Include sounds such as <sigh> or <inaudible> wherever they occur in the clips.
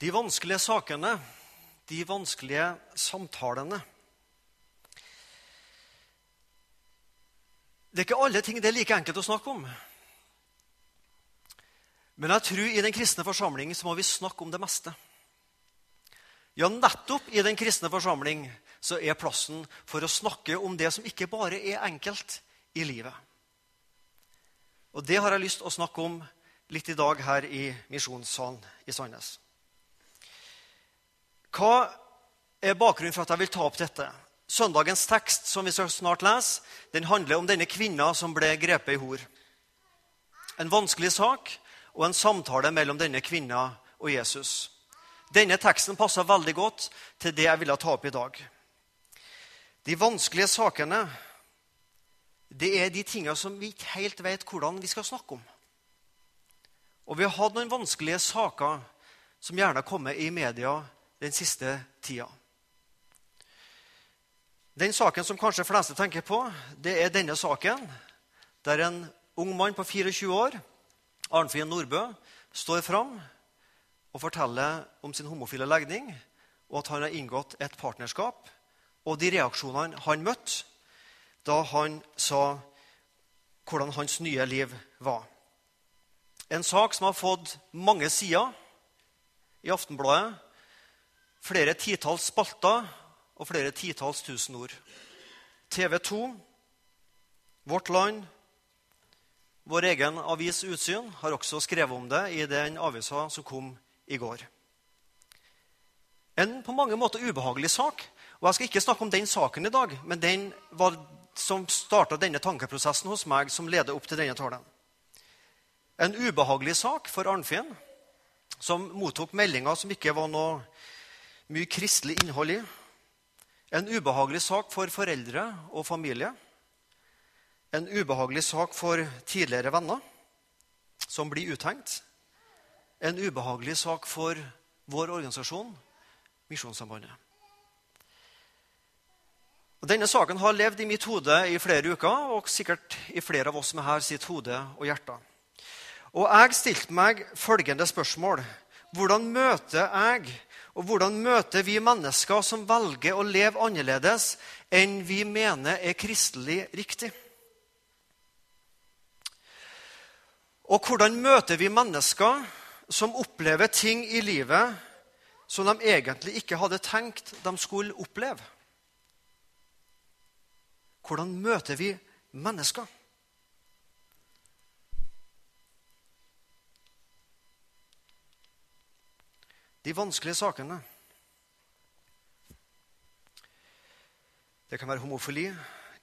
De vanskelige sakene, de vanskelige samtalene. Det er ikke alle ting det er like enkelt å snakke om. Men jeg tror i den kristne forsamling så må vi snakke om det meste. Ja, nettopp i den kristne forsamling så er plassen for å snakke om det som ikke bare er enkelt i livet. Og det har jeg lyst til å snakke om litt i dag her i Misjonssalen i Sandnes. Hva er bakgrunnen for at jeg vil ta opp dette? Søndagens tekst som vi skal snart lese, den handler om denne kvinna som ble grepet i hor. En vanskelig sak og en samtale mellom denne kvinna og Jesus. Denne teksten passer veldig godt til det jeg ville ta opp i dag. De vanskelige sakene det er de tingene som vi ikke helt vet hvordan vi skal snakke om. Og vi har hatt noen vanskelige saker som gjerne har kommet i media den siste tida. Den saken som kanskje fleste tenker på, det er denne saken, der en ung mann på 24 år, Arnfinn Nordbø, står fram og forteller om sin homofile legning, og at han har inngått et partnerskap, og de reaksjonene han møtte da han sa hvordan hans nye liv var. En sak som har fått mange sider i Aftenbladet, flere titalls spalter og flere titalls tusen ord. TV 2, Vårt Land, vår egen avis Utsyn har også skrevet om det i den avisa som kom i går. En på mange måter ubehagelig sak. Og Jeg skal ikke snakke om den saken i dag, men den var, som starta denne tankeprosessen hos meg, som leder opp til denne talen. En ubehagelig sak for Arnfinn, som mottok meldinger som ikke var noe mye kristelig innhold i. En ubehagelig sak for foreldre og familie. En ubehagelig sak for tidligere venner som blir uthengt. En ubehagelig sak for vår organisasjon, Misjonssambandet. Denne saken har levd i mitt hode i flere uker, og sikkert i flere av oss som er her sitt hode og hjerte. Og jeg stilte meg følgende spørsmål. Hvordan møter jeg og hvordan møter vi mennesker som velger å leve annerledes enn vi mener er kristelig riktig? Og hvordan møter vi mennesker som opplever ting i livet som de egentlig ikke hadde tenkt de skulle oppleve? Hvordan møter vi mennesker? De vanskelige sakene. Det kan være homofili,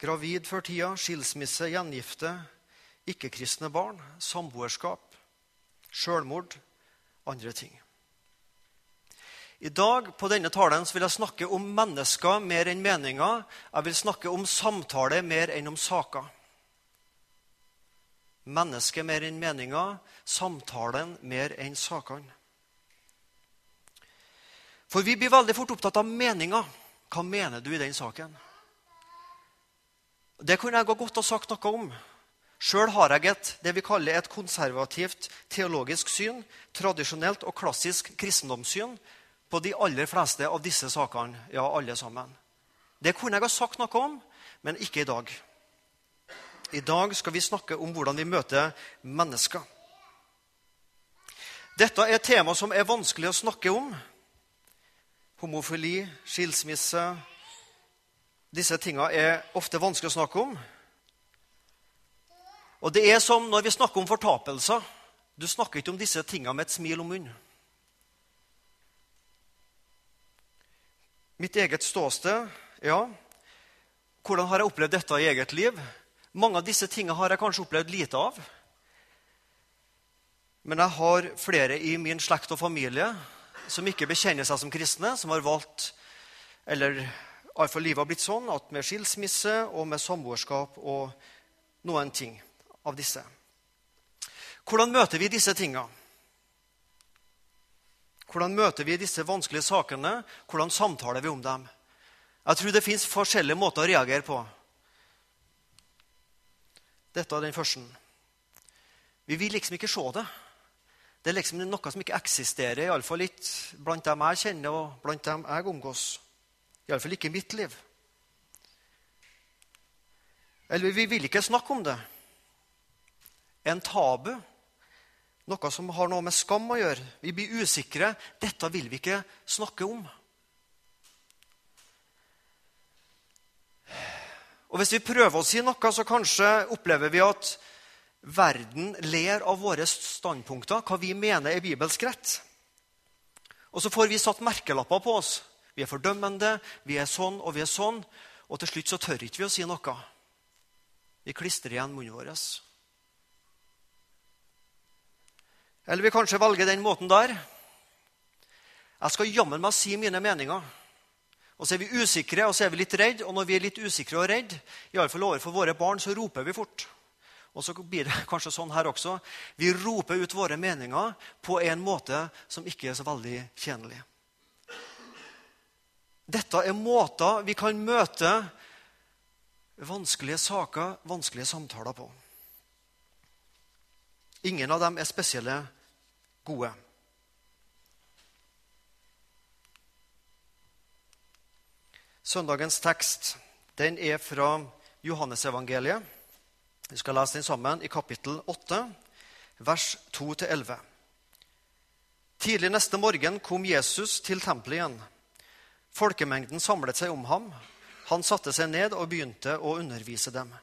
gravid før tida, skilsmisse, gjengifte, ikke-kristne barn, samboerskap, sjølmord, andre ting. I dag på denne talen vil jeg snakke om mennesker mer enn meninger. Jeg vil snakke om samtale mer enn om saker. Mennesket mer enn meninger, samtalen mer enn sakene. For vi blir veldig fort opptatt av meninga. Hva mener du i den saken? Det kunne jeg godt ha sagt noe om. Sjøl har jeg et, det vi kaller et konservativt teologisk syn, tradisjonelt og klassisk kristendomssyn, på de aller fleste av disse sakene. Ja, alle sammen. Det kunne jeg ha sagt noe om, men ikke i dag. I dag skal vi snakke om hvordan vi møter mennesker. Dette er et tema som er vanskelig å snakke om. Homofili, skilsmisse Disse tinga er ofte vanskelig å snakke om. Og det er som når vi snakker om fortapelser. Du snakker ikke om disse tinga med et smil om munnen. Mitt eget ståsted, ja. Hvordan har jeg opplevd dette i eget liv? Mange av disse tinga har jeg kanskje opplevd lite av. Men jeg har flere i min slekt og familie som ikke bekjenner seg som kristne, som har valgt Eller iallfall livet har blitt sånn at med skilsmisse og med samboerskap og noen ting av disse. Hvordan møter vi disse tinga? Hvordan møter vi disse vanskelige sakene? Hvordan samtaler vi om dem? Jeg tror det fins forskjellige måter å reagere på. Dette er den første. Vi vil liksom ikke se det. Det er liksom noe som ikke eksisterer, iallfall ikke blant dem jeg kjenner, og blant dem jeg omgås. Iallfall ikke i mitt liv. Eller vi vil ikke snakke om det. En tabu. Noe som har noe med skam å gjøre. Vi blir usikre. Dette vil vi ikke snakke om. Og Hvis vi prøver å si noe, så kanskje opplever vi at verden ler av våre standpunkter, hva vi mener er bibelsk rett. Og så får vi satt merkelapper på oss. Vi er fordømmende, vi er sånn og vi er sånn. Og til slutt så tør ikke vi å si noe. Vi klistrer igjen munnen vår. Eller vi kanskje velger den måten der. Jeg skal jammen meg si mine meninger. Og så er vi usikre og så er vi litt redde. Og når vi er litt usikre og redde, iallfall overfor våre barn, så roper vi fort. Og så blir det <laughs> kanskje sånn her også. Vi roper ut våre meninger på en måte som ikke er så veldig tjenlig. Dette er måter vi kan møte vanskelige saker, vanskelige samtaler på. Ingen av dem er spesielle gode. Søndagens tekst den er fra Johannesevangeliet. Vi skal lese den sammen i kapittel 8, vers 2-11. Tidlig neste morgen kom Jesus til tempelet igjen. Folkemengden samlet seg om ham. Han satte seg ned og begynte å undervise dem.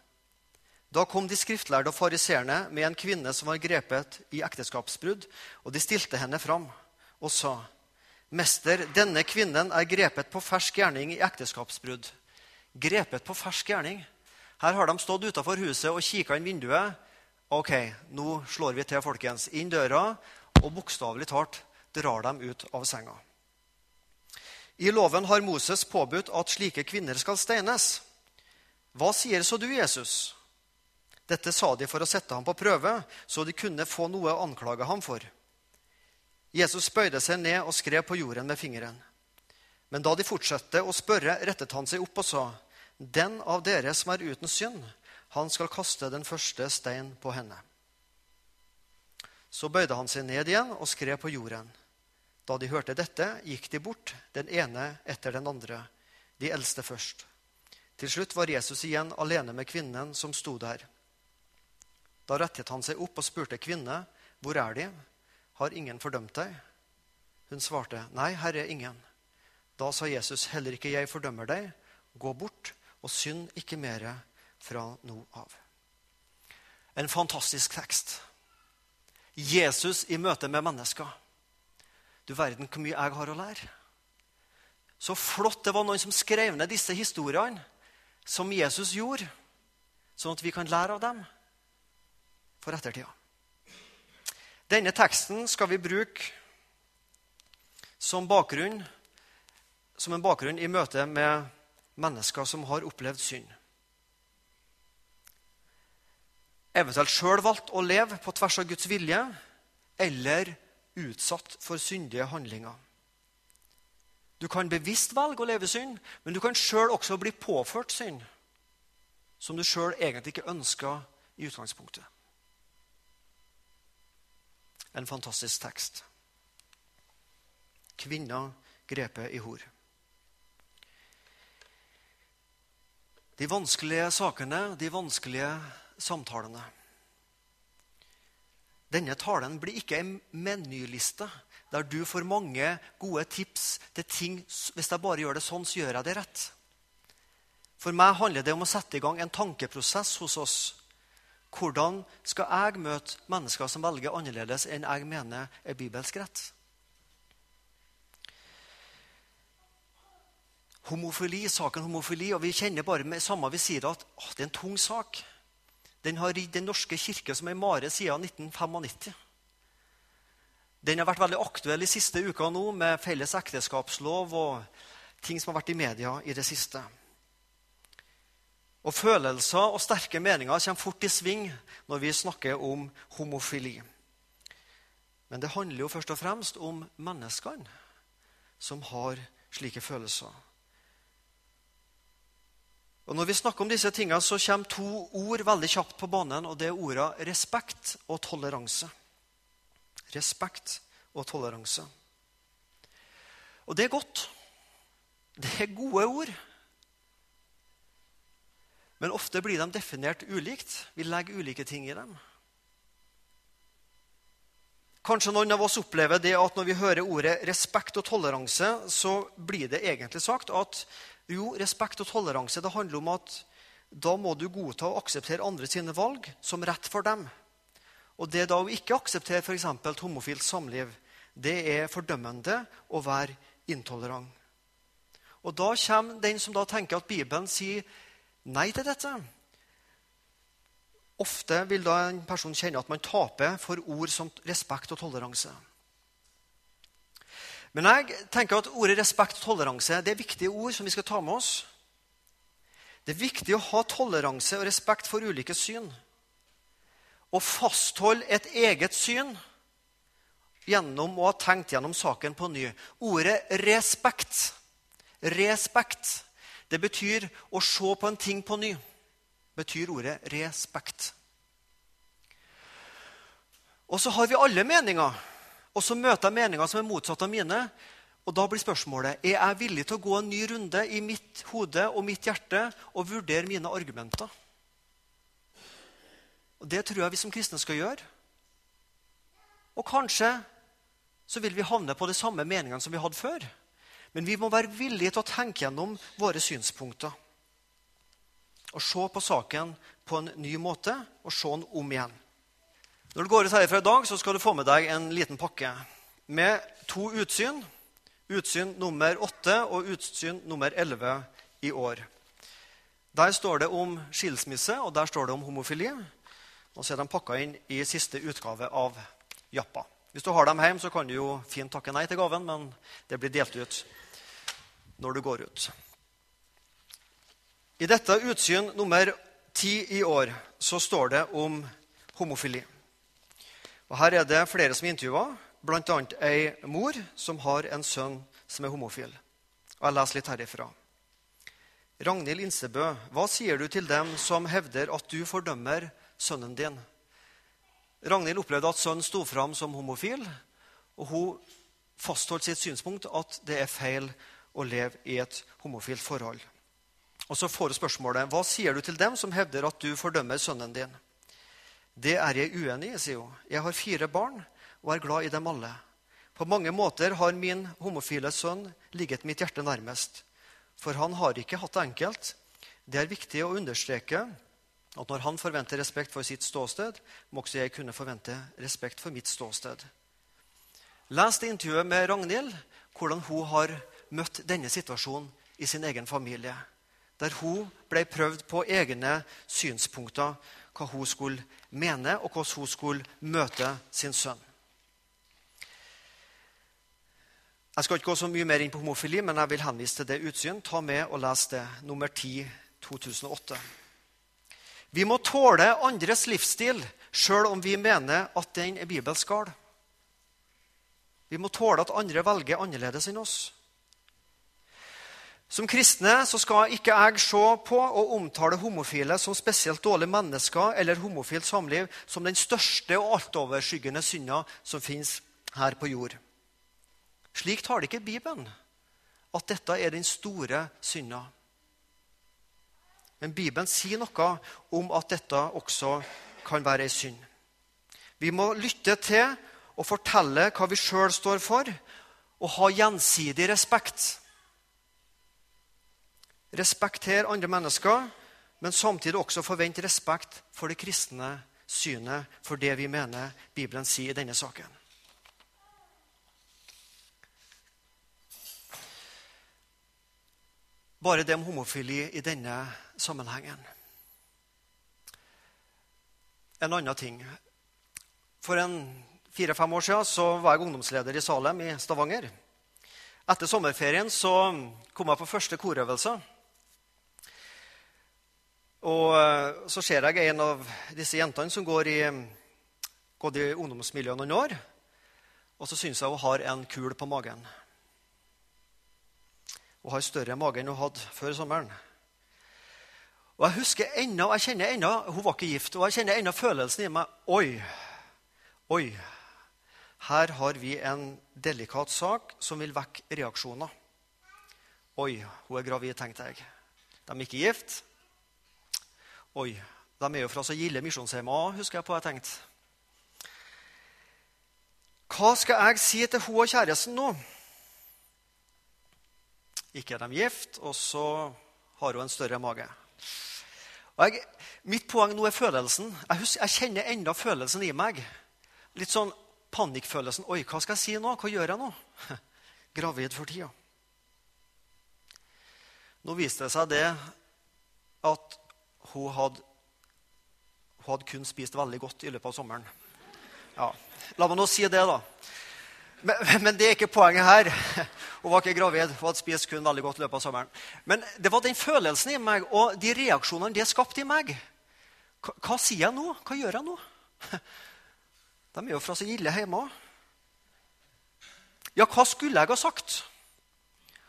Da kom de skriftlærde og fariseerne med en kvinne som var grepet i ekteskapsbrudd, og de stilte henne fram og sa:" 'Mester, denne kvinnen er grepet på fersk gjerning i ekteskapsbrudd.' Grepet på fersk gjerning. Her har de stått utafor huset og kikka inn vinduet. Ok, nå slår vi til, folkens. Inn døra, og bokstavelig talt drar dem ut av senga. I loven har Moses påbudt at slike kvinner skal steines. Hva sier så du, Jesus? Dette sa de for å sette ham på prøve, så de kunne få noe å anklage ham for. Jesus bøyde seg ned og skrev på jorden med fingeren. Men da de fortsatte å spørre, rettet han seg opp og sa, Den av dere som er uten synd, han skal kaste den første stein på henne. Så bøyde han seg ned igjen og skrev på jorden. Da de hørte dette, gikk de bort, den ene etter den andre, de eldste først. Til slutt var Jesus igjen alene med kvinnen som sto der. Da rettet han seg opp og spurte kvinne, hvor er de? Har ingen fordømt deg? Hun svarte, Nei, Herre, ingen. Da sa Jesus, Heller ikke jeg fordømmer deg. Gå bort og synd ikke mere fra nå av. En fantastisk tekst. Jesus i møte med mennesker. Du verden hvor mye jeg har å lære. Så flott det var noen som skrev ned disse historiene som Jesus gjorde, sånn at vi kan lære av dem for ettertida. Denne teksten skal vi bruke som, bakgrunn, som en bakgrunn i møte med mennesker som har opplevd synd. Eventuelt sjøl valgt å leve på tvers av Guds vilje eller utsatt for syndige handlinger. Du kan bevisst velge å leve synd, men du kan sjøl også bli påført synd som du sjøl egentlig ikke ønska i utgangspunktet en fantastisk tekst. Kvinna grepet i hor. De vanskelige sakene, de vanskelige samtalene. Denne talen blir ikke en menyliste der du får mange gode tips til ting Hvis jeg bare gjør det sånn, så gjør jeg det rett. For meg handler det om å sette i gang en tankeprosess hos oss hvordan skal jeg møte mennesker som velger annerledes enn jeg mener er bibelsk rett? Homofili, saken homofili, og vi kjenner bare med samme vi sier at å, det er en tung sak. Den har ridd Den norske kirke som ei mare siden 1995. Den har vært veldig aktuell i siste uka nå med felles ekteskapslov og ting som har vært i media i det siste. Og følelser og sterke meninger kommer fort i sving når vi snakker om homofili. Men det handler jo først og fremst om menneskene som har slike følelser. Og Når vi snakker om disse tingene, så kommer to ord veldig kjapt på banen. og Det er ordene respekt og toleranse. respekt og toleranse. Og det er godt. Det er gode ord. Men ofte blir de definert ulikt. Vi legger ulike ting i dem. Kanskje noen av oss opplever det at når vi hører ordet respekt og toleranse, så blir det egentlig sagt at jo, respekt og toleranse det handler om at da må du godta og akseptere andre sine valg som rett for dem. Og det da å ikke akseptere f.eks. homofilt samliv, det er fordømmende å være intolerant. Og da kommer den som da tenker at Bibelen sier nei til dette. Ofte vil da en person kjenne at man taper for ord som respekt og toleranse. Men jeg tenker at ordet respekt og toleranse det er viktige ord som vi skal ta med oss. Det er viktig å ha toleranse og respekt for ulike syn. Å fastholde et eget syn gjennom å ha tenkt gjennom saken på ny. Ordet respekt, respekt, det betyr å se på en ting på ny betyr ordet respekt. Og så har vi alle meninger, og så møter jeg meninger som er motsatt av mine. Og Da blir spørsmålet er jeg villig til å gå en ny runde i mitt hode og mitt hjerte og vurdere mine argumenter. Og Det tror jeg vi som kristne skal gjøre. Og kanskje så vil vi havne på de samme meningene som vi hadde før. Men vi må være villige til å tenke gjennom våre synspunkter og se på saken på en ny måte og se den om igjen. Når du går ut herfra i dag, så skal du få med deg en liten pakke med to utsyn. Utsyn nummer åtte og utsyn nummer elleve i år. Der står det om skilsmisse, og der står det om homofili. Og så er de pakka inn i siste utgave av Jappa. Hvis du har dem hjemme, så kan du jo fint takke nei til gaven, men det blir delt ut når du går ut. I dette utsyn nummer ti i år så står det om homofili. Og Her er det flere som er intervjua, bl.a. ei mor som har en sønn som er homofil. Og Jeg leser litt herifra. Ragnhild Insebø, hva sier du til dem som hevder at du fordømmer sønnen din? Ragnhild opplevde at sønnen sto fram som homofil, og hun fastholdt sitt synspunkt at det er feil å leve i et homofilt forhold. Og så får hun spørsmålet hva sier du til dem som hevder at du fordømmer sønnen din. Det er jeg uenig i, sier hun. Jeg har fire barn og er glad i dem alle. På mange måter har min homofile sønn ligget mitt hjerte nærmest. For han har ikke hatt det enkelt. Det er viktig å understreke at når han forventer respekt for sitt ståsted, må også jeg kunne forvente respekt for mitt ståsted. Les det intervjuet med Ragnhild, hvordan hun har møtt denne situasjonen i sin egen familie der hun ble prøvd på egne synspunkter, hva hun skulle mene, og hvordan hun skulle møte sin sønn. Jeg skal ikke gå så mye mer inn på homofili, men jeg vil henvise til det utsyn. Ta med og les det. Nummer 10, 2008. Vi må tåle andres livsstil sjøl om vi mener at den er bibelsk gal. Vi må tåle at andre velger annerledes enn oss. Som kristne så skal ikke jeg se på og omtale homofile som spesielt dårlige mennesker eller homofilt samliv som den største og altoverskyggende synda som fins her på jord. Slik tar det ikke Bibelen, at dette er den store synda. Men Bibelen sier noe om at dette også kan være ei synd. Vi må lytte til og fortelle hva vi sjøl står for, og ha gjensidig respekt respektere andre mennesker, men samtidig også forvente respekt for det kristne synet, for det vi mener Bibelen sier i denne saken. Bare det om homofili i denne sammenhengen. En annen ting. For fire-fem år siden var jeg ungdomsleder i Salem i Stavanger. Etter sommerferien så kom jeg på første korøvelse. Og eh, så ser jeg en av disse jentene som går i, gått i ungdomsmiljøet noen år. Og så syns jeg hun har en kul på magen. Hun har større mage enn hun hadde før sommeren. Og jeg husker enda, jeg kjenner enda, Hun var ikke gift. Og jeg kjenner enda følelsen i meg Oi, oi. Her har vi en delikat sak som vil vekke reaksjoner. Oi, hun er gravid, tenkte jeg. De er ikke gift. Oi, de er jo fra så gilde misjonshjem òg, husker jeg på jeg tenkte. Hva skal jeg si til hun og kjæresten nå? Ikke er de gift, og så har hun en større mage. Jeg, mitt poeng nå er følelsen. Jeg, husker, jeg kjenner enda følelsen i meg. Litt sånn panikkfølelsen. Oi, hva skal jeg si nå? Hva gjør jeg nå? <laughs> Gravid for tida. Nå viste det seg det at hun hadde, hun hadde kun spist veldig godt i løpet av sommeren. Ja, La meg nå si det, da. Men, men, det er ikke poenget her. Hun var ikke gravid. Hun hadde spist kun veldig godt i løpet av sommeren. Men det var den følelsen i meg og de reaksjonene det skapte i meg. Hva, hva sier jeg nå? Hva gjør jeg nå? De er jo fra så ille hjemme òg. Ja, hva skulle jeg ha sagt?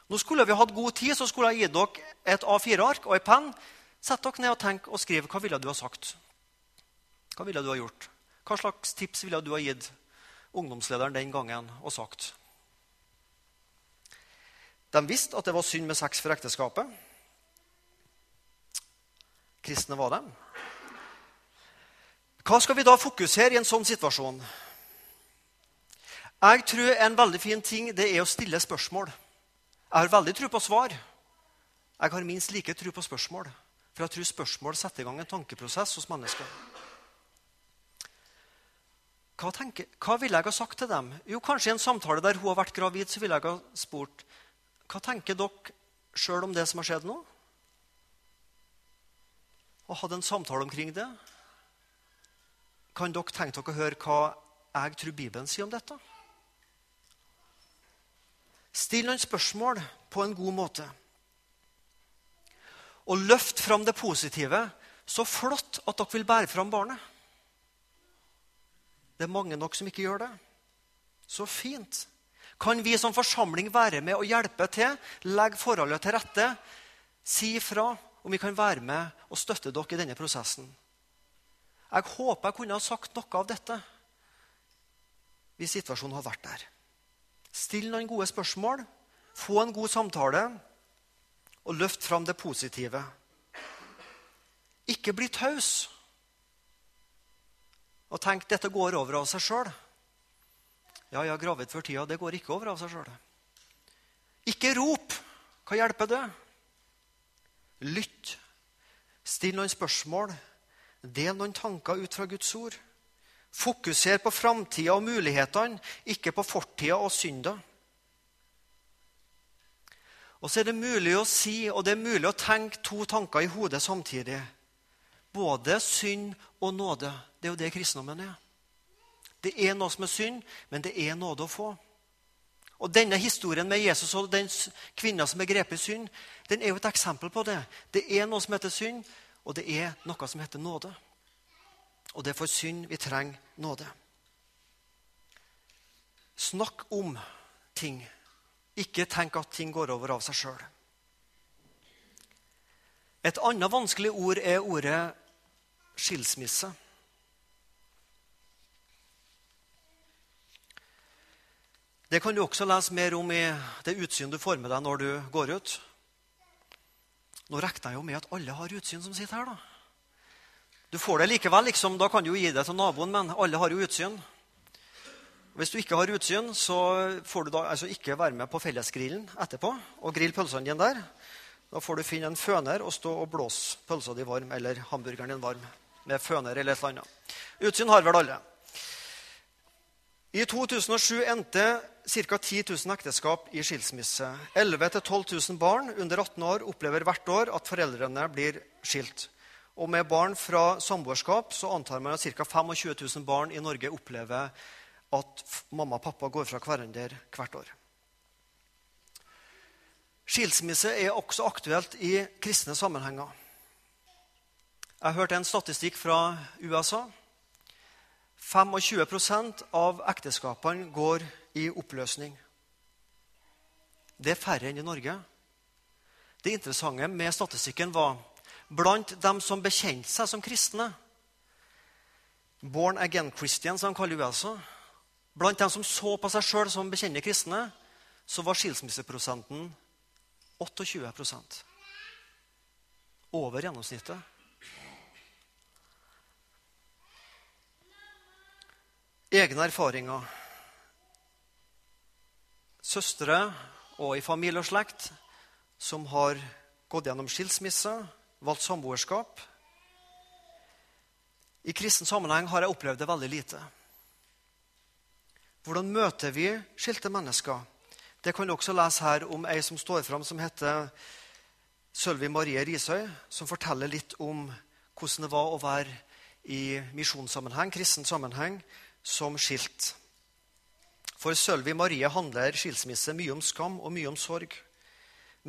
Nå skulle vi hatt god tid, så skulle jeg gitt dere et A4-ark og en penn. Sett dere ned og tenk og skriv hva ville du ha sagt. Hva ville du ha gjort? Hva slags tips ville du ha gitt ungdomslederen den gangen og sagt? De visste at det var synd med sex for ekteskapet. Kristne var dem. Hva skal vi da fokusere i en sånn situasjon? Jeg tror en veldig fin ting det er å stille spørsmål. Jeg har veldig tro på svar. Jeg har minst like tro på spørsmål. For jeg tror spørsmål setter i gang en tankeprosess hos mennesker. Hva, tenker, hva ville jeg ha sagt til dem? Jo, Kanskje i en samtale der hun har vært gravid, så ville jeg ha spurt hva tenker dere sjøl om det som har skjedd nå? Og hatt en samtale omkring det. Kan dere tenke dere å høre hva jeg tror Bibelen sier om dette? Still noen spørsmål på en god måte. Og løft fram det positive. Så flott at dere vil bære fram barnet. Det er mange nok som ikke gjør det. Så fint. Kan vi som forsamling være med og hjelpe til, legge forholdet til rette, si ifra om vi kan være med og støtte dere i denne prosessen? Jeg håper jeg kunne ha sagt noe av dette hvis situasjonen hadde vært der. Still noen gode spørsmål, få en god samtale og løft fram det positive. Ikke bli taus og tenk dette går over av seg sjøl. Ja, jeg er gravid for tida, det går ikke over av seg sjøl. Ikke rop. Hva hjelper det? Lytt. Still noen spørsmål. Del noen tanker ut fra Guds ord. Fokuser på framtida og mulighetene, ikke på fortida og synda. Og så er det mulig å si og det er mulig å tenke to tanker i hodet samtidig. Både synd og nåde. Det er jo det kristendommen er. Det er noe som er synd, men det er nåde å få. Og Denne historien med Jesus og den kvinna som er grepet i synd, den er jo et eksempel på det. Det er noe som heter synd, og det er noe som heter nåde. Og det er for synd vi trenger nåde. Snakk om ting. Ikke tenk at ting går over av seg sjøl. Et annet vanskelig ord er ordet skilsmisse. Det kan du også lese mer om i det utsyn du får med deg når du går ut. Nå regner jeg jo med at alle har utsyn som sitter her. da. Du får det likevel, liksom, da kan du jo gi det til naboen, men alle har jo utsyn. Hvis du ikke har utsyn, så får du da altså ikke være med på fellesgrillen etterpå og grille pølsene dine der. Da får du finne en føner og stå og blåse pølsa di varm eller hamburgeren din varm med føner eller eller annet. Utsyn har vel alle. I 2007 endte ca. 10 000 ekteskap i skilsmisse. 11 000-12 000 barn under 18 år opplever hvert år at foreldrene blir skilt. Og med barn fra samboerskap så antar man at ca. 25 000 barn i Norge opplever at mamma og pappa går fra hverandre hvert år. Skilsmisse er også aktuelt i kristne sammenhenger. Jeg hørte en statistikk fra USA. 25% av ekteskapene går i oppløsning. Det er færre enn i Norge. Det interessante med statistikken var blant dem som bekjente seg som kristne Born again Christians, som de kaller USA. Blant dem som så på seg sjøl som bekjennende kristne, så var skilsmisseprosenten 28% Over gjennomsnittet. Egne erfaringer. Søstre og i familie og slekt som har gått gjennom skilsmisse, valgt samboerskap. I kristen sammenheng har jeg opplevd det veldig lite. Hvordan møter vi skilte mennesker? Det kan du også lese her om ei som står fram, som heter Sølvi Marie Risøy, som forteller litt om hvordan det var å være i misjonssammenheng, kristen sammenheng, som skilt. For Sølvi Marie handler skilsmisse mye om skam og mye om sorg.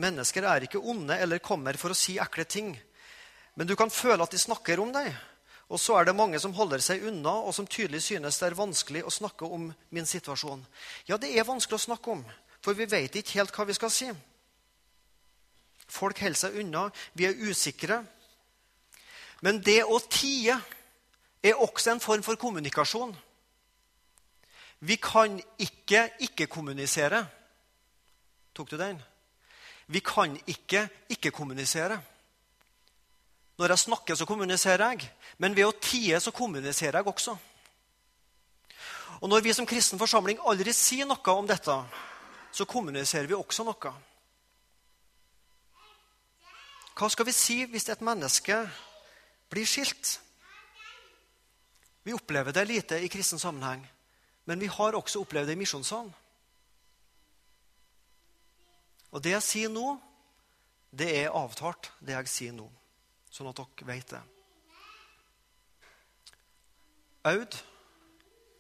Mennesker er ikke onde eller kommer for å si ekle ting. Men du kan føle at de snakker om deg. Og så er det mange som holder seg unna, og som tydelig synes det er vanskelig å snakke om min situasjon. Ja, det er vanskelig å snakke om, for vi vet ikke helt hva vi skal si. Folk holder seg unna. Vi er usikre. Men det å tie er også en form for kommunikasjon. Vi kan ikke ikke-kommunisere. Tok du den? Vi kan ikke ikke-kommunisere. Når jeg snakker, så kommuniserer jeg. Men ved å tie så kommuniserer jeg også. Og når vi som kristen forsamling aldri sier noe om dette, så kommuniserer vi også noe. Hva skal vi si hvis et menneske blir skilt? Vi opplever det lite i kristen sammenheng, men vi har også opplevd det i misjonssalen. Og det jeg sier nå, det er avtalt, det jeg sier nå. Sånn at dere vet det. Aud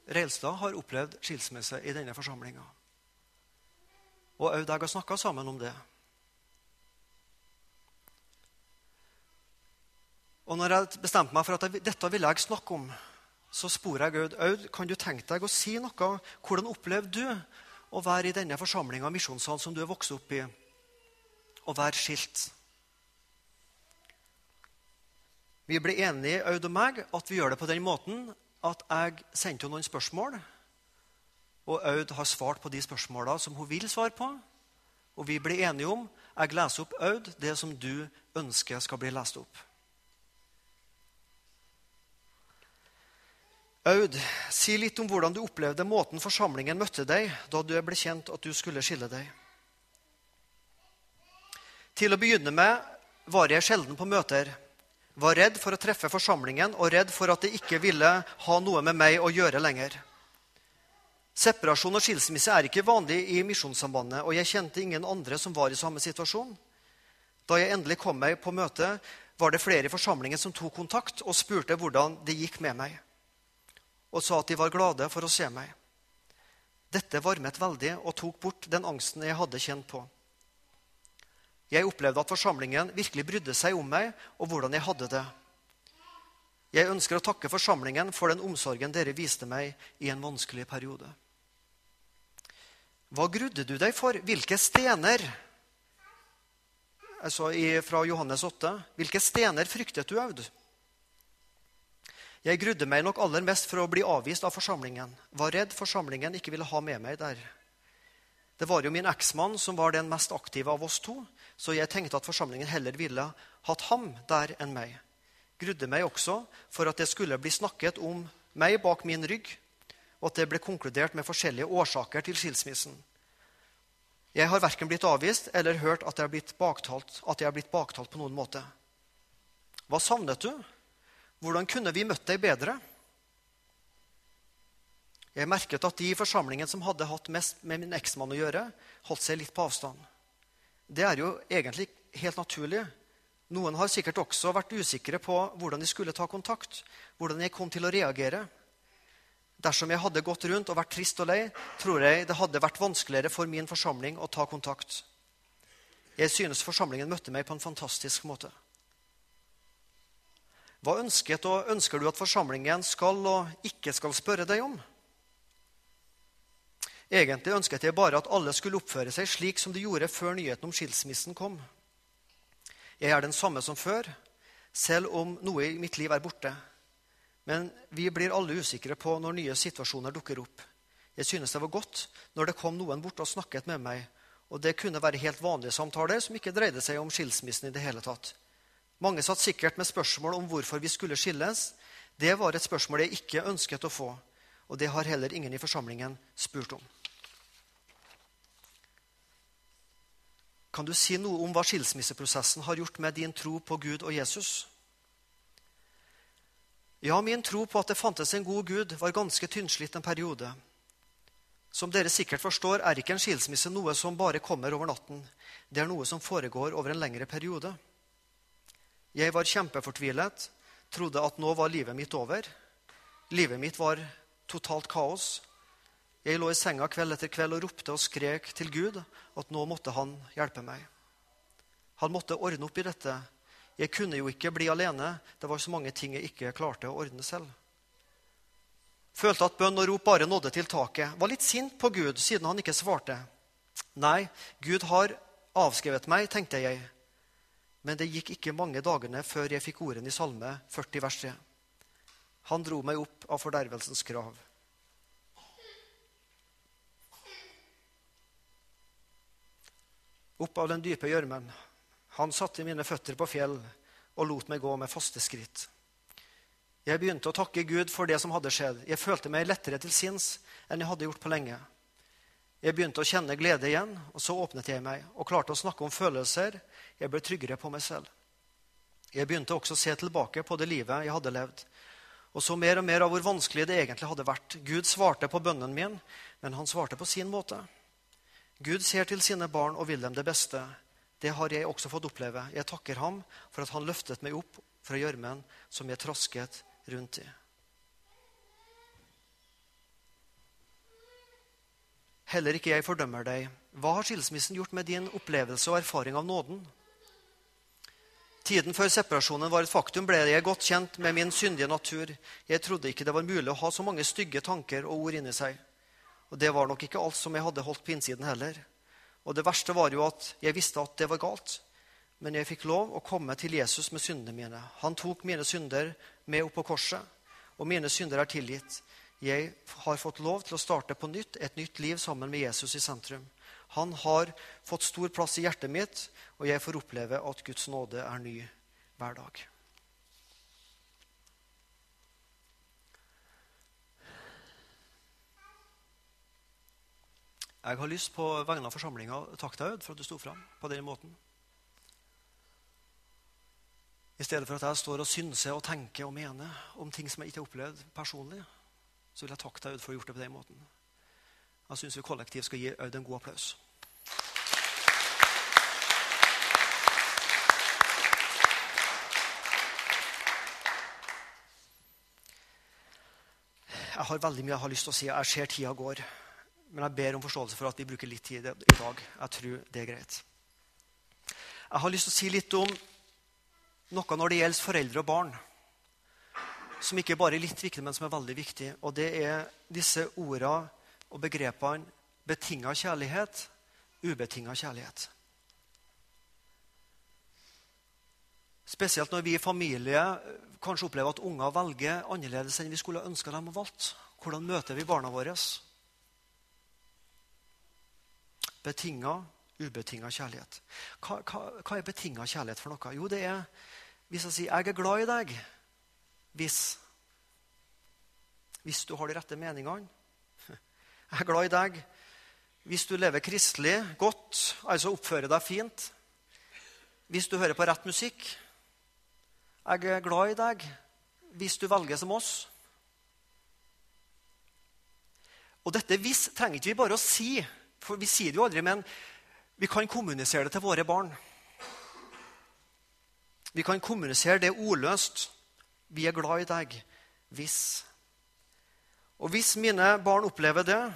Reilstad har opplevd skilsmisse i denne forsamlinga. Og Aud og jeg har snakka sammen om det. Og når jeg bestemte meg for at jeg, dette ville jeg snakke om, så spor jeg Aud. Aud, kan du tenke deg å si noe? Hvordan opplevde du å være i denne forsamlinga, misjonssalen, som du er vokst opp i, og være skilt. Vi ble enige, Aud og meg, at vi gjør det på den måten at jeg sendte henne noen spørsmål. Og Aud har svart på de spørsmåla som hun vil svare på. Og vi ble enige om jeg leser opp Aud det som du ønsker skal bli lest opp. Aud, si litt om hvordan du opplevde måten forsamlingen møtte deg da du ble kjent at du skulle skille deg. Til å begynne med var jeg sjelden på møter. Var redd for å treffe forsamlingen og redd for at de ikke ville ha noe med meg å gjøre lenger. Separasjon og skilsmisse er ikke vanlig i Misjonssambandet, og jeg kjente ingen andre som var i samme situasjon. Da jeg endelig kom meg på møte, var det flere i forsamlingen som tok kontakt og spurte hvordan det gikk med meg og sa at de var glade for å se meg. Dette varmet veldig og tok bort den angsten jeg hadde kjent på. Jeg opplevde at forsamlingen virkelig brydde seg om meg og hvordan jeg hadde det. Jeg ønsker å takke forsamlingen for den omsorgen dere viste meg i en vanskelig periode. Hva grudde du deg for? Hvilke stener? Altså fra Johannes 8. Hvilke stener fryktet du, Aud? Jeg grudde meg nok aller mest for å bli avvist av forsamlingen. Var redd forsamlingen ikke ville ha med meg der. Det var jo min eksmann som var den mest aktive av oss to, så jeg tenkte at forsamlingen heller ville hatt ham der enn meg. Grudde meg også for at det skulle bli snakket om meg bak min rygg, og at det ble konkludert med forskjellige årsaker til skilsmissen. Jeg har verken blitt avvist eller hørt at jeg har blitt baktalt, at jeg har blitt baktalt på noen måte. Hva savnet du? Hvordan kunne vi møtt deg bedre? Jeg merket at de i forsamlingen som hadde hatt mest med min eksmann å gjøre, holdt seg litt på avstand. Det er jo egentlig helt naturlig. Noen har sikkert også vært usikre på hvordan de skulle ta kontakt, hvordan jeg kom til å reagere. Dersom jeg hadde gått rundt og vært trist og lei, tror jeg det hadde vært vanskeligere for min forsamling å ta kontakt. Jeg synes forsamlingen møtte meg på en fantastisk måte. Hva ønsket og ønsker du at forsamlingen skal og ikke skal spørre deg om? Egentlig ønsket jeg bare at alle skulle oppføre seg slik som de gjorde før nyheten om skilsmissen kom. Jeg er den samme som før, selv om noe i mitt liv er borte. Men vi blir alle usikre på når nye situasjoner dukker opp. Jeg synes det var godt når det kom noen bort og snakket med meg, og det kunne være helt vanlige samtaler som ikke dreide seg om skilsmissen i det hele tatt. Mange satt sikkert med spørsmål om hvorfor vi skulle skilles. Det var et spørsmål jeg ikke ønsket å få, og det har heller ingen i forsamlingen spurt om. Kan du si noe om hva skilsmisseprosessen har gjort med din tro på Gud og Jesus? Ja, min tro på at det fantes en god Gud, var ganske tynnslitt en periode. Som dere sikkert forstår, er ikke en skilsmisse noe som bare kommer over natten. Det er noe som foregår over en lengre periode. Jeg var kjempefortvilet, trodde at nå var livet mitt over. Livet mitt var totalt kaos. Jeg lå i senga kveld etter kveld og ropte og skrek til Gud at nå måtte han hjelpe meg. Han måtte ordne opp i dette. Jeg kunne jo ikke bli alene. Det var så mange ting jeg ikke klarte å ordne selv. Følte at bønn og rop bare nådde til taket. Var litt sint på Gud siden han ikke svarte. Nei, Gud har avskrevet meg, tenkte jeg. Men det gikk ikke mange dagene før jeg fikk ordene i Salme 40, vers 3. Han dro meg opp av fordervelsens krav. Opp av den dype gjørmen. Han satte mine føtter på fjell og lot meg gå med faste skritt. Jeg begynte å takke Gud for det som hadde skjedd. Jeg følte meg lettere til sinns enn jeg hadde gjort på lenge. Jeg begynte å kjenne glede igjen, og så åpnet jeg meg og klarte å snakke om følelser. Jeg ble tryggere på meg selv. Jeg begynte også å se tilbake på det livet jeg hadde levd, og så mer og mer av hvor vanskelig det egentlig hadde vært. Gud svarte på bønnen min, men han svarte på sin måte. Gud ser til sine barn og vil dem det beste. Det har jeg også fått oppleve. Jeg takker ham for at han løftet meg opp fra gjørmen som jeg trasket rundt i. Heller ikke jeg fordømmer deg. Hva har skilsmissen gjort med din opplevelse og erfaring av nåden? Tiden før separasjonen var et faktum, ble jeg godt kjent med min syndige natur. Jeg trodde ikke det var mulig å ha så mange stygge tanker og ord inni seg. Og det var nok ikke alt som jeg hadde holdt på innsiden heller. Og det verste var jo at jeg visste at det var galt. Men jeg fikk lov å komme til Jesus med syndene mine. Han tok mine synder med opp på korset, og mine synder er tilgitt. Jeg har fått lov til å starte på nytt, et nytt liv sammen med Jesus i sentrum. Han har fått stor plass i hjertet mitt, og jeg får oppleve at Guds nåde er ny hver dag. Jeg har lyst på vegne av forsamlinga å takke deg for at du sto fram på den måten. I stedet for at jeg står og synser og tenker og mener om ting som jeg ikke har opplevd personlig, så vil jeg takke deg Aud for å ha gjort det på den måten. Jeg syns vi kollektivt skal gi Aud en god applaus. Jeg har veldig mye jeg har lyst til å si. Jeg ser tida går. Men jeg ber om forståelse for at vi bruker litt tid i dag. Jeg tror det er greit. Jeg har lyst til å si litt om noe når det gjelder foreldre og barn, som ikke bare er litt viktig, men som er veldig viktig. Og det er disse ordene og begrepene betinga kjærlighet, ubetinga kjærlighet. Spesielt når vi i familie kanskje opplever at unger velger annerledes enn vi skulle ønska dem å valgt. Hvordan møter vi barna våre? Betinga, ubetinga kjærlighet. Hva, hva, hva er betinga kjærlighet for noe? Jo, det er hvis jeg sier 'jeg er glad i deg', hvis Hvis du har de rette meningene. <laughs> 'Jeg er glad i deg' hvis du lever kristelig godt, altså oppfører deg fint. Hvis du hører på rett musikk. 'Jeg er glad i deg' hvis du velger som oss. Og dette 'hvis' trenger ikke vi bare å si, for vi sier det jo aldri, men vi kan kommunisere det til våre barn. Vi kan kommunisere det ordløst. Vi er glad i deg hvis Og hvis mine barn opplever det,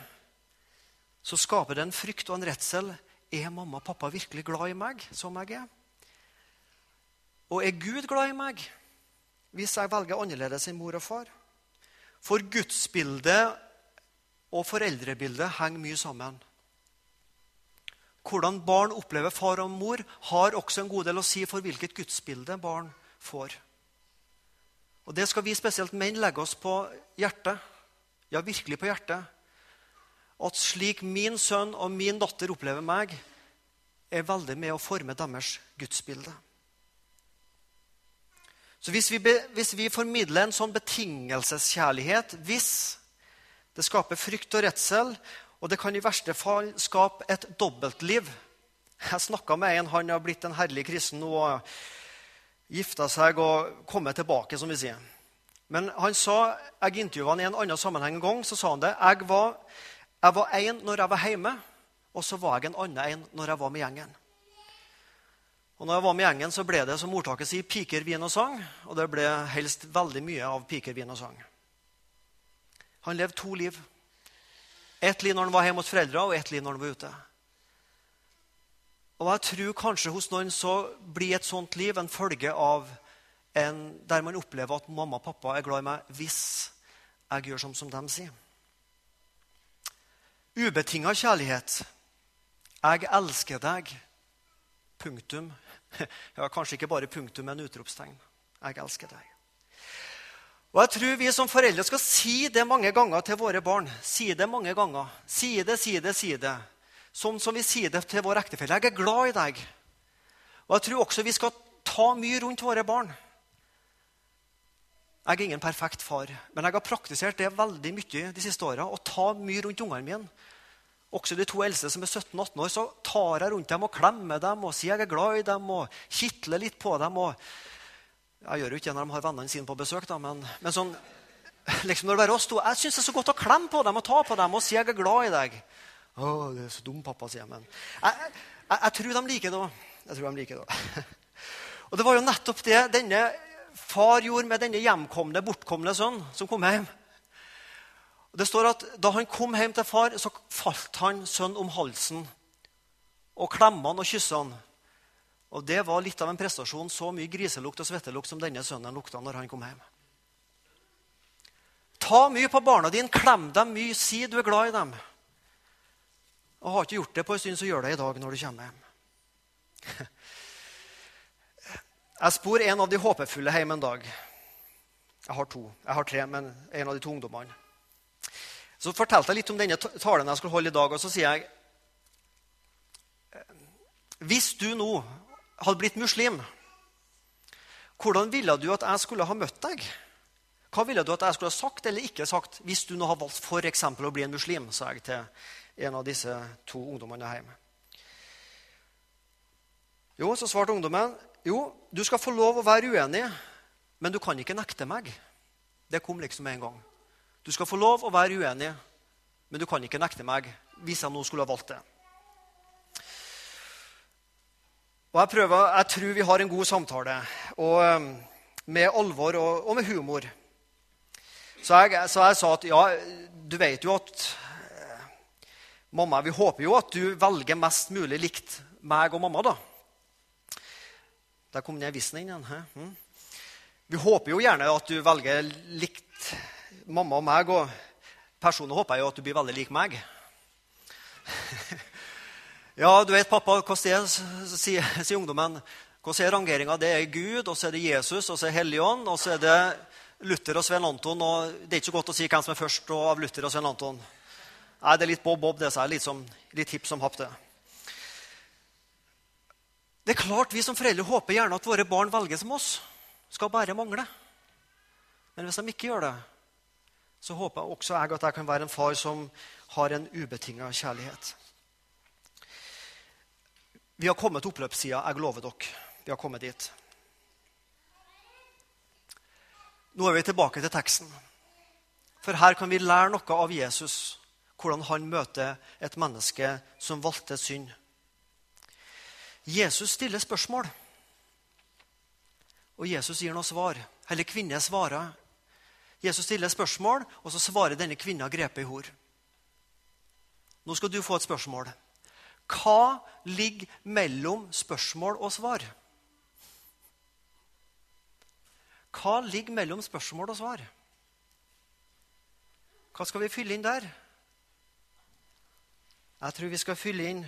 så skaper det en frykt og en redsel. Er mamma og pappa virkelig glad i meg som jeg er? Og er Gud glad i meg hvis jeg velger annerledes enn mor og far? For gudsbildet og foreldrebildet henger mye sammen. Hvordan barn opplever far og mor, har også en god del å si for hvilket gudsbilde barn får. Og Det skal vi spesielt menn legge oss på hjertet. Ja, virkelig på hjertet. at slik min sønn og min datter opplever meg, er veldig med å forme deres gudsbilde. Så hvis vi, hvis vi, formidler en sånn betingelseskjærlighet, hvis det skaper frykt og redsel, og det kan i verste fall skape et dobbeltliv Jeg snakka med en han har blitt en herlig kristen og gifta seg og kommet tilbake, som vi sier. Men han sa, jeg intervjua han i en annen sammenheng en gang. så sa han det, Jeg var, jeg var en når jeg var hjemme, og så var jeg en annen en når jeg var med gjengen. Og når jeg var med gjengen, så ble det som ordtaket sier, piker, vin og sang. Og det ble helst veldig mye av piker, vin og sang. Han levde to liv. Ett liv når han var hjemme hos foreldra, og ett liv når han var ute. Og jeg tror kanskje hos noen så blir et sånt liv en følge av en, der man opplever at mamma og pappa er glad i meg hvis jeg gjør som, som de sier. Ubetinga kjærlighet. Jeg elsker deg. Punktum. <laughs> Ja, kanskje ikke bare punktum, men utropstegn. Jeg elsker deg. Og Jeg tror vi som foreldre skal si det mange ganger til våre barn. Si det mange ganger. Si det, si det, si det. Sånn som vi sier det til vår ektefelle. Jeg er glad i deg. Og jeg tror også vi skal ta mye rundt våre barn. Jeg er ingen perfekt far, men jeg har praktisert det veldig mye de siste åra. Å ta mye rundt ungene mine. Også de to eldste som er 17-18 år, så tar jeg rundt dem og klemmer dem og sier jeg er glad i dem og kitler litt på dem. og Jeg gjør jo ikke det når de har vennene sine på besøk, da, men, men sånn, <laughs> liksom når det er oss to, jeg syns det er så godt å klemme på dem og ta på dem og si jeg er glad i deg. Å, det er så dum, pappa, sier jeg. Men jeg, jeg, jeg tror de liker det òg. Jeg tror de liker det <laughs> Og det var jo nettopp det denne far gjorde med denne hjemkomne, bortkomne sønn som kom hjem. Det står at Da han kom hjem til far, så falt han sønn om halsen og klemte han og kyssa han. Og Det var litt av en prestasjon. Så mye griselukt og svettelukt som denne sønnen lukta når han kom hjem. Ta mye på barna dine, klem dem mye, si du er glad i dem. Og Har ikke gjort det på en stund, så gjør det i dag når du kommer hjem. <laughs> Jeg spor en av de håpefulle hjem en dag. Jeg har to. Jeg har tre, men en av de to ungdommene. Så fortalte jeg litt om denne talen jeg skulle holde i dag. Og så sier jeg Hvis du nå hadde blitt muslim, hvordan ville du at jeg skulle ha møtt deg? Hva ville du at jeg skulle ha sagt eller ikke sagt hvis du nå har valgt for å bli en muslim? sa jeg til en av disse to ungdommene hjemme. Jo, så svarte ungdommen jo, du skal få lov å være uenig, men du kan ikke nekte meg. Det kom liksom med en gang. Du skal få lov å være uenig, men du kan ikke nekte meg hvis jeg nå skulle ha valgt det. Og Jeg, prøver, jeg tror vi har en god samtale, og, um, med alvor og, og med humor. Så jeg, så jeg, sa at ja, du vet jo at eh, Mamma, vi håper jo at du velger mest mulig likt meg og mamma, da. Der kom den vissen inn igjen. Mm. Vi håper jo gjerne at du velger likt mamma og meg. Og personlig håper jeg jo at du blir veldig lik meg. <laughs> ja, du vet, pappa, hvordan er sier, sier ungdommen. Hvordan er rangeringa? Det er Gud, og så er det Jesus, og så er Helligånd, og så er det Luther og Svein Anton. og Det er ikke så godt å si hvem som er først av Luther og Svein Anton. Nei, Det er litt Bob Bob, det er litt, som, litt hipp som happ, det. Det er klart Vi som foreldre håper gjerne at våre barn velger som oss. Skal bare mangle. Men hvis de ikke gjør det, så håper også jeg at jeg kan være en far som har en ubetinga kjærlighet. Vi har kommet til oppløpssida. Jeg lover dere. Vi har kommet dit. Nå er vi tilbake til teksten. For her kan vi lære noe av Jesus, hvordan han møter et menneske som valgte synd. Jesus stiller spørsmål, og Jesus gir noe svar. Eller kvinne svarer. Jesus stiller spørsmål, og så svarer denne kvinna grepet i hor. Nå skal du få et spørsmål. Hva ligger mellom spørsmål og svar? Hva ligger mellom spørsmål og svar? Hva skal vi fylle inn der? Jeg tror vi skal fylle inn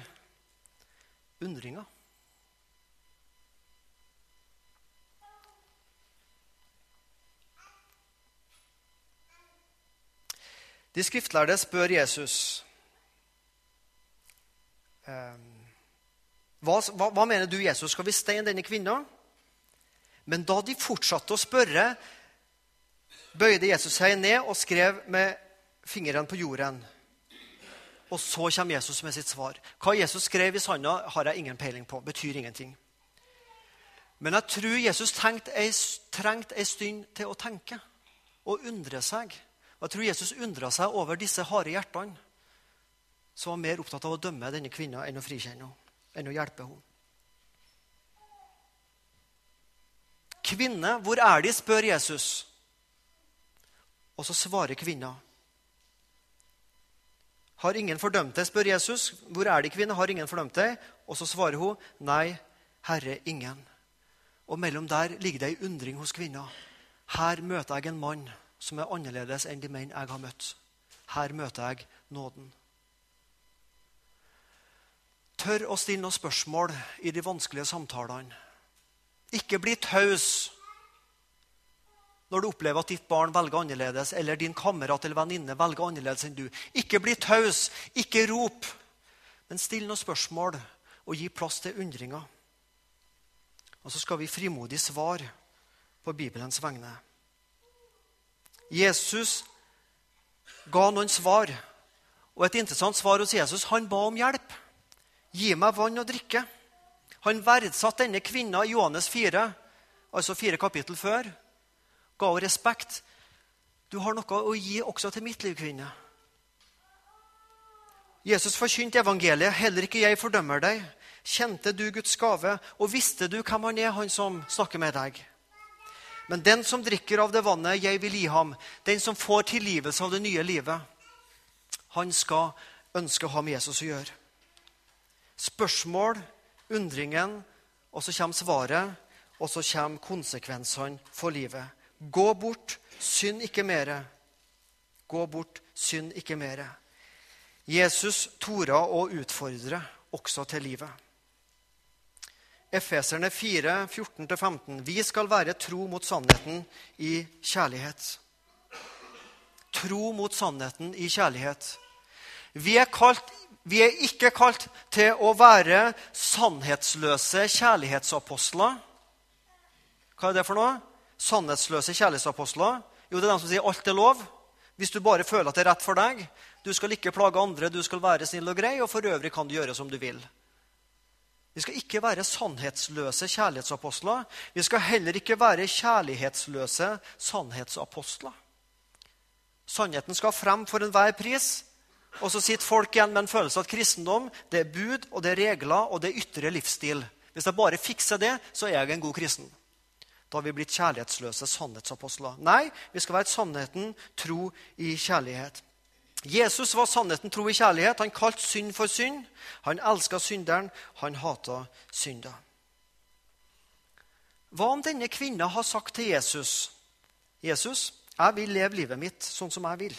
undringa. De skriftlærde spør Jesus, hva, hva, hva, mener du, Jesus? Skal vi steine denne kvinna? Men da de fortsatte å spørre, bøyde Jesus seg ned og skrev med fingeren på jorden. Og så kommer Jesus med sitt svar. Hva Jesus skrev i sanda, har jeg ingen peiling på. Betyr ingenting. Men jeg tror Jesus trengte ei stund til å tenke og undre seg. Jeg tror Jesus undra seg over disse harde hjertene, som var mer opptatt av å dømme denne kvinna enn å frikjenne henne, enn å hjelpe henne. Kvinne, hvor er de? spør Jesus. Og så svarer kvinna. Har ingen fordømt deg, spør Jesus. Hvor er de, kvinne? Har ingen fordømt deg? Og så svarer hun, nei, Herre, ingen. Og mellom der ligger det ei undring hos kvinna. Her møter jeg en mann som er annerledes enn de menn jeg har møtt. Her møter jeg nåden. Tør å stille noen spørsmål i de vanskelige samtalene. Ikke bli taus når du opplever at ditt barn velger annerledes, eller din kamerat eller venninne velger annerledes enn du. Ikke bli taus, ikke rop, men still noen spørsmål og gi plass til undringer. Og så skal vi frimodig svare på Bibelens vegne. Jesus ga noen svar, og et interessant svar hos Jesus. Han ba om hjelp. Gi meg vann å drikke. Han verdsatte denne kvinna i Johannes 4, altså fire kapittel før ga henne respekt. Du har noe å gi også til mitt liv, kvinne. Jesus forkynte evangeliet. Heller ikke jeg fordømmer deg. Kjente du Guds gave, og visste du hvem han er, han som snakker med deg? Men den som drikker av det vannet jeg vil gi ham, den som får tilgivelse av det nye livet, han skal ønske å ha med Jesus å gjøre. Spørsmål, undringen, og så kommer svaret, og så kommer konsekvensene for livet. Gå bort, synd ikke mere. Gå bort, synd ikke mere. Jesus tora å utfordre også til livet. Efeserne 4, 14-15. Vi skal være tro mot sannheten i kjærlighet. Tro mot sannheten i kjærlighet. Vi er, kalt, vi er ikke kalt til å være sannhetsløse kjærlighetsapostler. Hva er det for noe? sannhetsløse kjærlighetsapostler? Jo, det er de som sier alt er lov. Hvis du bare føler at det er rett for deg. Du skal ikke plage andre, du skal være snill og grei, og for øvrig kan du gjøre som du vil. Vi skal ikke være sannhetsløse kjærlighetsapostler. Vi skal heller ikke være kjærlighetsløse sannhetsapostler. Sannheten skal frem for enhver pris. Og så sitter folk igjen med en følelse av at kristendom det er bud, og det er regler og det er ytre livsstil. Hvis jeg bare fikser det, så er jeg en god kristen. Da har vi blitt kjærlighetsløse sannhetsapostler. Nei, vi skal være et sannheten tro i kjærlighet. Jesus var sannheten tro i kjærlighet. Han kalte synd for synd. Han elska synderen. Han hata synder. Hva om denne kvinna har sagt til Jesus Jesus, jeg vil leve livet mitt sånn som jeg vil.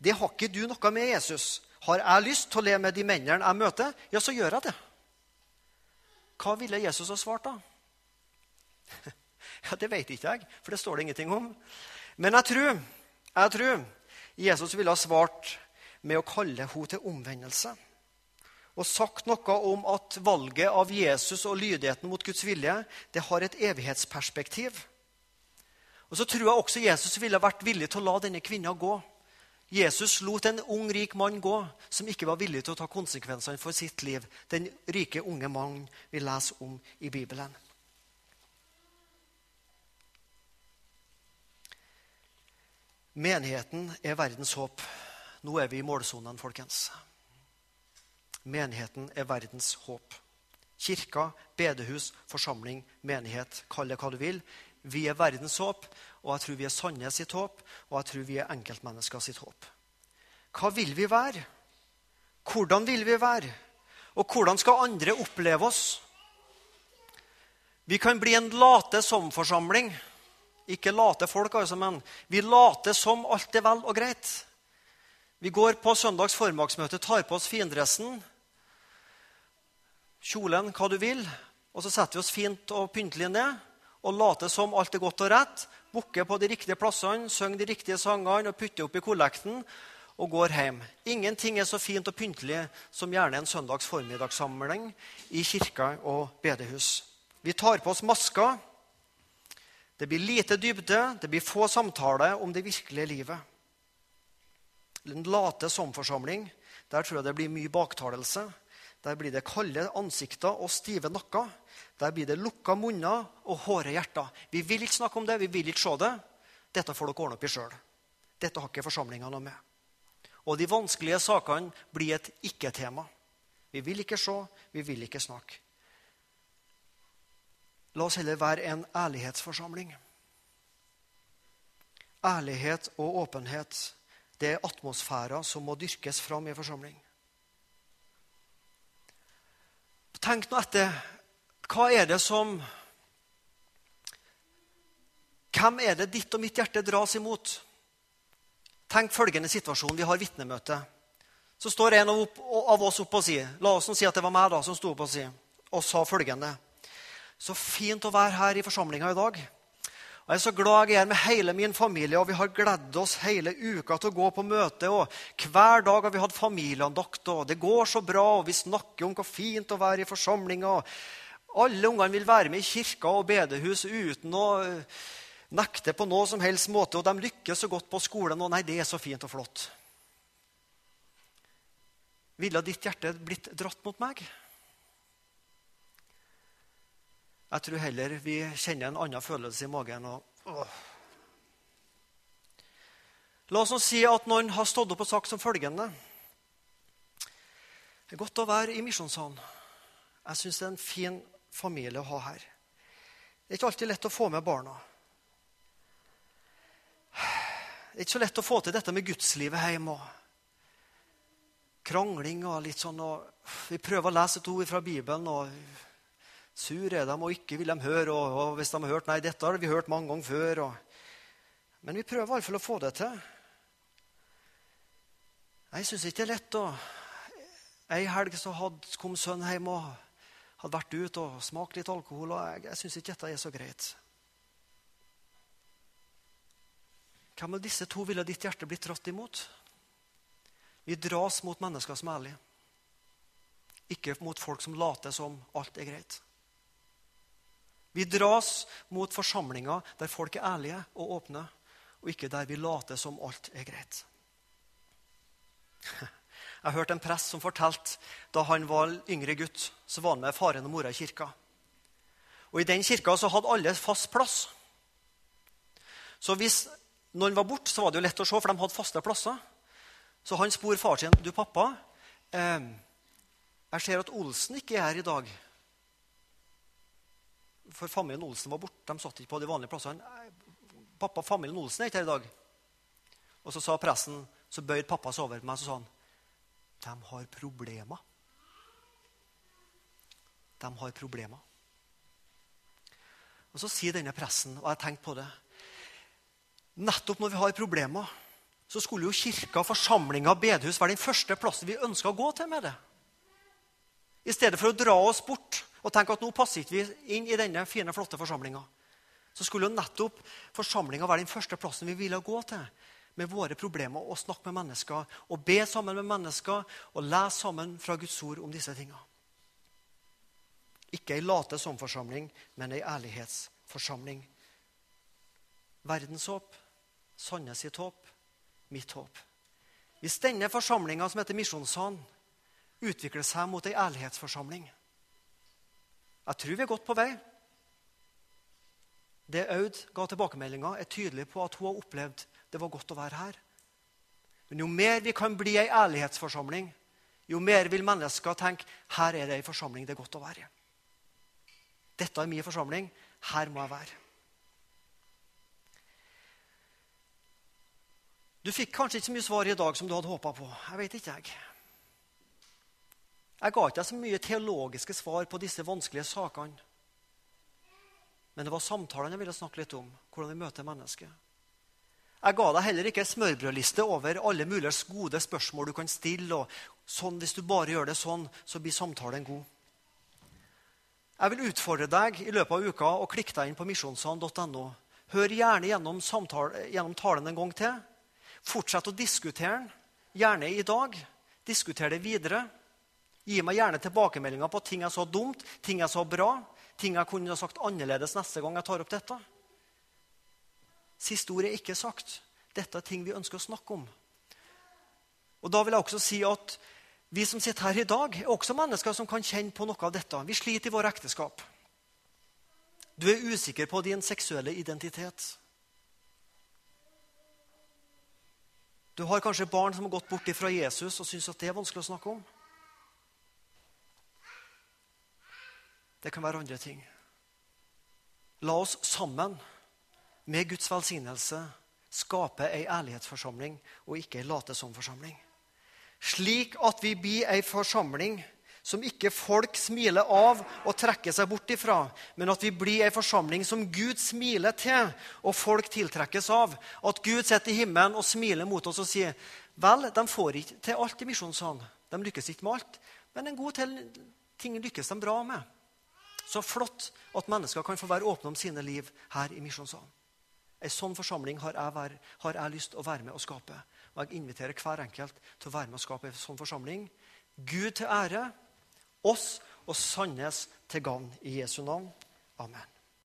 Det har ikke du noe med, Jesus. Har jeg lyst til å leve med de mennene jeg møter, ja, så gjør jeg det. Hva ville Jesus ha svart da? <laughs> Ja, Det vet ikke jeg, for det står det ingenting om. Men jeg tror, jeg tror Jesus ville ha svart med å kalle henne til omvendelse. Og sagt noe om at valget av Jesus og lydigheten mot Guds vilje det har et evighetsperspektiv. Og så tror jeg også Jesus ville vært villig til å la denne kvinna gå. Jesus lot en ung, rik mann gå som ikke var villig til å ta konsekvensene for sitt liv. Den rike, unge mannen vi leser om i Bibelen. Menigheten er verdens håp. Nå er vi i målsonen, folkens. Menigheten er verdens håp. Kirka, bedehus, forsamling, menighet, kall det hva du vil. Vi er verdens håp, og jeg tror vi er Sandnes sitt håp, og jeg tror vi er enkeltmennesker sitt håp. Hva vil vi være? Hvordan vil vi være? Og hvordan skal andre oppleve oss? Vi kan bli en late som-forsamling. Ikke late folk, altså, men vi later som alt er vel og greit. Vi går på søndags formiddagsmøte, tar på oss findressen, kjolen, hva du vil, og så setter vi oss fint og pyntelig ned og later som alt er godt og rett. Bukker på de riktige plassene, synger de riktige sangene og putter opp i kollekten. og går hjem. Ingenting er så fint og pyntelig som gjerne en søndags formiddagssamling i kirka og bedehus. Vi tar på oss masker. Det blir lite dybde, det blir få samtaler om det virkelige livet. En late som-forsamling, der tror jeg det blir mye baktalelse. Der blir det kalde ansikter og stive nakker. Der blir det lukka munner og hårde hjerter. Vi vil ikke snakke om det, vi vil ikke se det. Dette får dere ordne opp i sjøl. Dette har ikke forsamlinga noe med. Og de vanskelige sakene blir et ikke-tema. Vi vil ikke se, vi vil ikke snakke. La oss heller være en ærlighetsforsamling. Ærlighet og åpenhet det er atmosfærer som må dyrkes fram i forsamling. Tenk nå etter. Hva er det som Hvem er det ditt og mitt hjerte dras imot? Tenk følgende situasjon. Vi har vitnemøte. Så står en av oss opp og sier La oss si at det var meg da som sto opp og, si, og sa følgende. Så fint å være her i forsamlinga i dag. Jeg er så glad jeg er med hele min familie, og vi har gledd oss hele uka til å gå på møte. og Hver dag har vi hatt familieandakt, og det går så bra, og vi snakker om hvor fint å være i forsamlinga. Alle ungene vil være med i kirka og bedehus uten å nekte på noe som helst måte, og de lykkes så godt på skolen. Og nei, det er så fint og flott. Ville ditt hjerte blitt dratt mot meg? Jeg tror heller vi kjenner en annen følelse i magen. Og. La oss si at noen har stått opp og sagt som følgende Det er godt å være i misjonssalen. Jeg syns det er en fin familie å ha her. Det er ikke alltid lett å få med barna. Det er ikke så lett å få til dette med gudslivet hjemme. Og krangling og litt sånn. Og vi prøver å lese et ord fra Bibelen, og sur er de, og ikke vil de høre. Og, og hvis de har hørt Nei, dette har vi hørt mange ganger før. Og, men vi prøver i alle fall å få det til. Jeg syns ikke det er lett. å... Ei helg så hadde, kom sønnen hjem og hadde vært ute og smakt litt alkohol. og Jeg, jeg syns ikke dette er så greit. Hvem av disse to ville ditt hjerte blitt dratt imot? Vi dras mot mennesker som er ærlige, ikke mot folk som later som alt er greit. Vi dras mot forsamlinger der folk er ærlige og åpne, og ikke der vi later som alt er greit. <laughs> Jeg hørte en prest som fortalte da han var yngre gutt, så var han med faren og mora i kirka. Og I den kirka så hadde alle fast plass. Så hvis noen var borte, var det jo lett å se, for de hadde faste plasser. Så han spor far sin. 'Du, pappa, eh, jeg ser at Olsen ikke er her i dag.' For familien Olsen var borte. De satt ikke på de vanlige plassene. 'Pappa, familien Olsen er ikke her i dag.' Og så sa presten, så bøyde pappa seg over meg så sa han, 'De har problemer.' De har problemer. Og Så sier denne pressen, og jeg har tenkt på det Nettopp når vi har problemer, så skulle jo kirka, forsamlinga, bedehus være den første plassen vi ønska å gå til med det. I stedet for å dra oss bort og tenke at nå passer ikke vi inn i denne fine, flotte forsamlinga. Så skulle jo nettopp forsamlinga være den første plassen vi ville gå til med våre problemer og snakke med mennesker og be sammen med mennesker og lese sammen fra Guds ord om disse tingene. Ikke ei late som-forsamling, men ei ærlighetsforsamling. Verdens håp sitt håp, mitt håp. Hvis denne forsamlinga som heter Misjonssalen, utvikler seg mot ei ærlighetsforsamling Jeg tror vi er godt på vei. Det Aud ga tilbakemeldinga, er tydelig på at hun har opplevd det var godt å være her. Men jo mer vi kan bli ei ærlighetsforsamling, jo mer vil mennesker tenke her er det ei forsamling det er godt å være i. Dette er min forsamling. Her må jeg være. Du fikk kanskje ikke så mye svar i dag som du hadde håpa på. Jeg vet ikke, jeg. Jeg ga ikke deg så mye teologiske svar på disse vanskelige sakene. Men det var samtalene jeg ville snakke litt om. Hvordan vi møter mennesket. Jeg ga deg heller ikke smørbrødliste over alle mulige gode spørsmål du kan stille. og sånn, Hvis du bare gjør det sånn, så blir samtalen god. Jeg vil utfordre deg i løpet av uka å klikke deg inn på misjonssand.no. Hør gjerne gjennom, samtale, gjennom talen en gang til. Fortsett å diskutere den gjerne i dag. Diskuter det videre. Gi meg gjerne tilbakemeldinger på ting jeg sa dumt, ting jeg sa bra, ting jeg kunne sagt annerledes neste gang jeg tar opp dette. Siste ord er ikke sagt. Dette er ting vi ønsker å snakke om. Og da vil jeg også si at Vi som sitter her i dag, er også mennesker som kan kjenne på noe av dette. Vi sliter i vår ekteskap. Du er usikker på din seksuelle identitet. Du har kanskje barn som har gått bort fra Jesus og syns at det er vanskelig å snakke om. Det kan være andre ting. La oss sammen, med Guds velsignelse, skape ei ærlighetsforsamling og ikke ei late-som-forsamling. Slik at vi blir ei forsamling som ikke folk smiler av og trekker seg bort ifra, men at vi blir ei forsamling som Gud smiler til, og folk tiltrekkes av. At Gud sitter i himmelen og smiler mot oss og sier vel, de får ikke til alt i misjonssang. De lykkes ikke med alt, men en god del ting lykkes de bra med. Så flott at mennesker kan få være åpne om sine liv her i misjonssalen. En sånn forsamling har jeg, har jeg, lyst til å være med og skape. Og jeg inviterer hver enkelt til å være med og skape en sånn forsamling. Gud til ære, oss og Sandnes til gagn. I Jesu navn. Amen.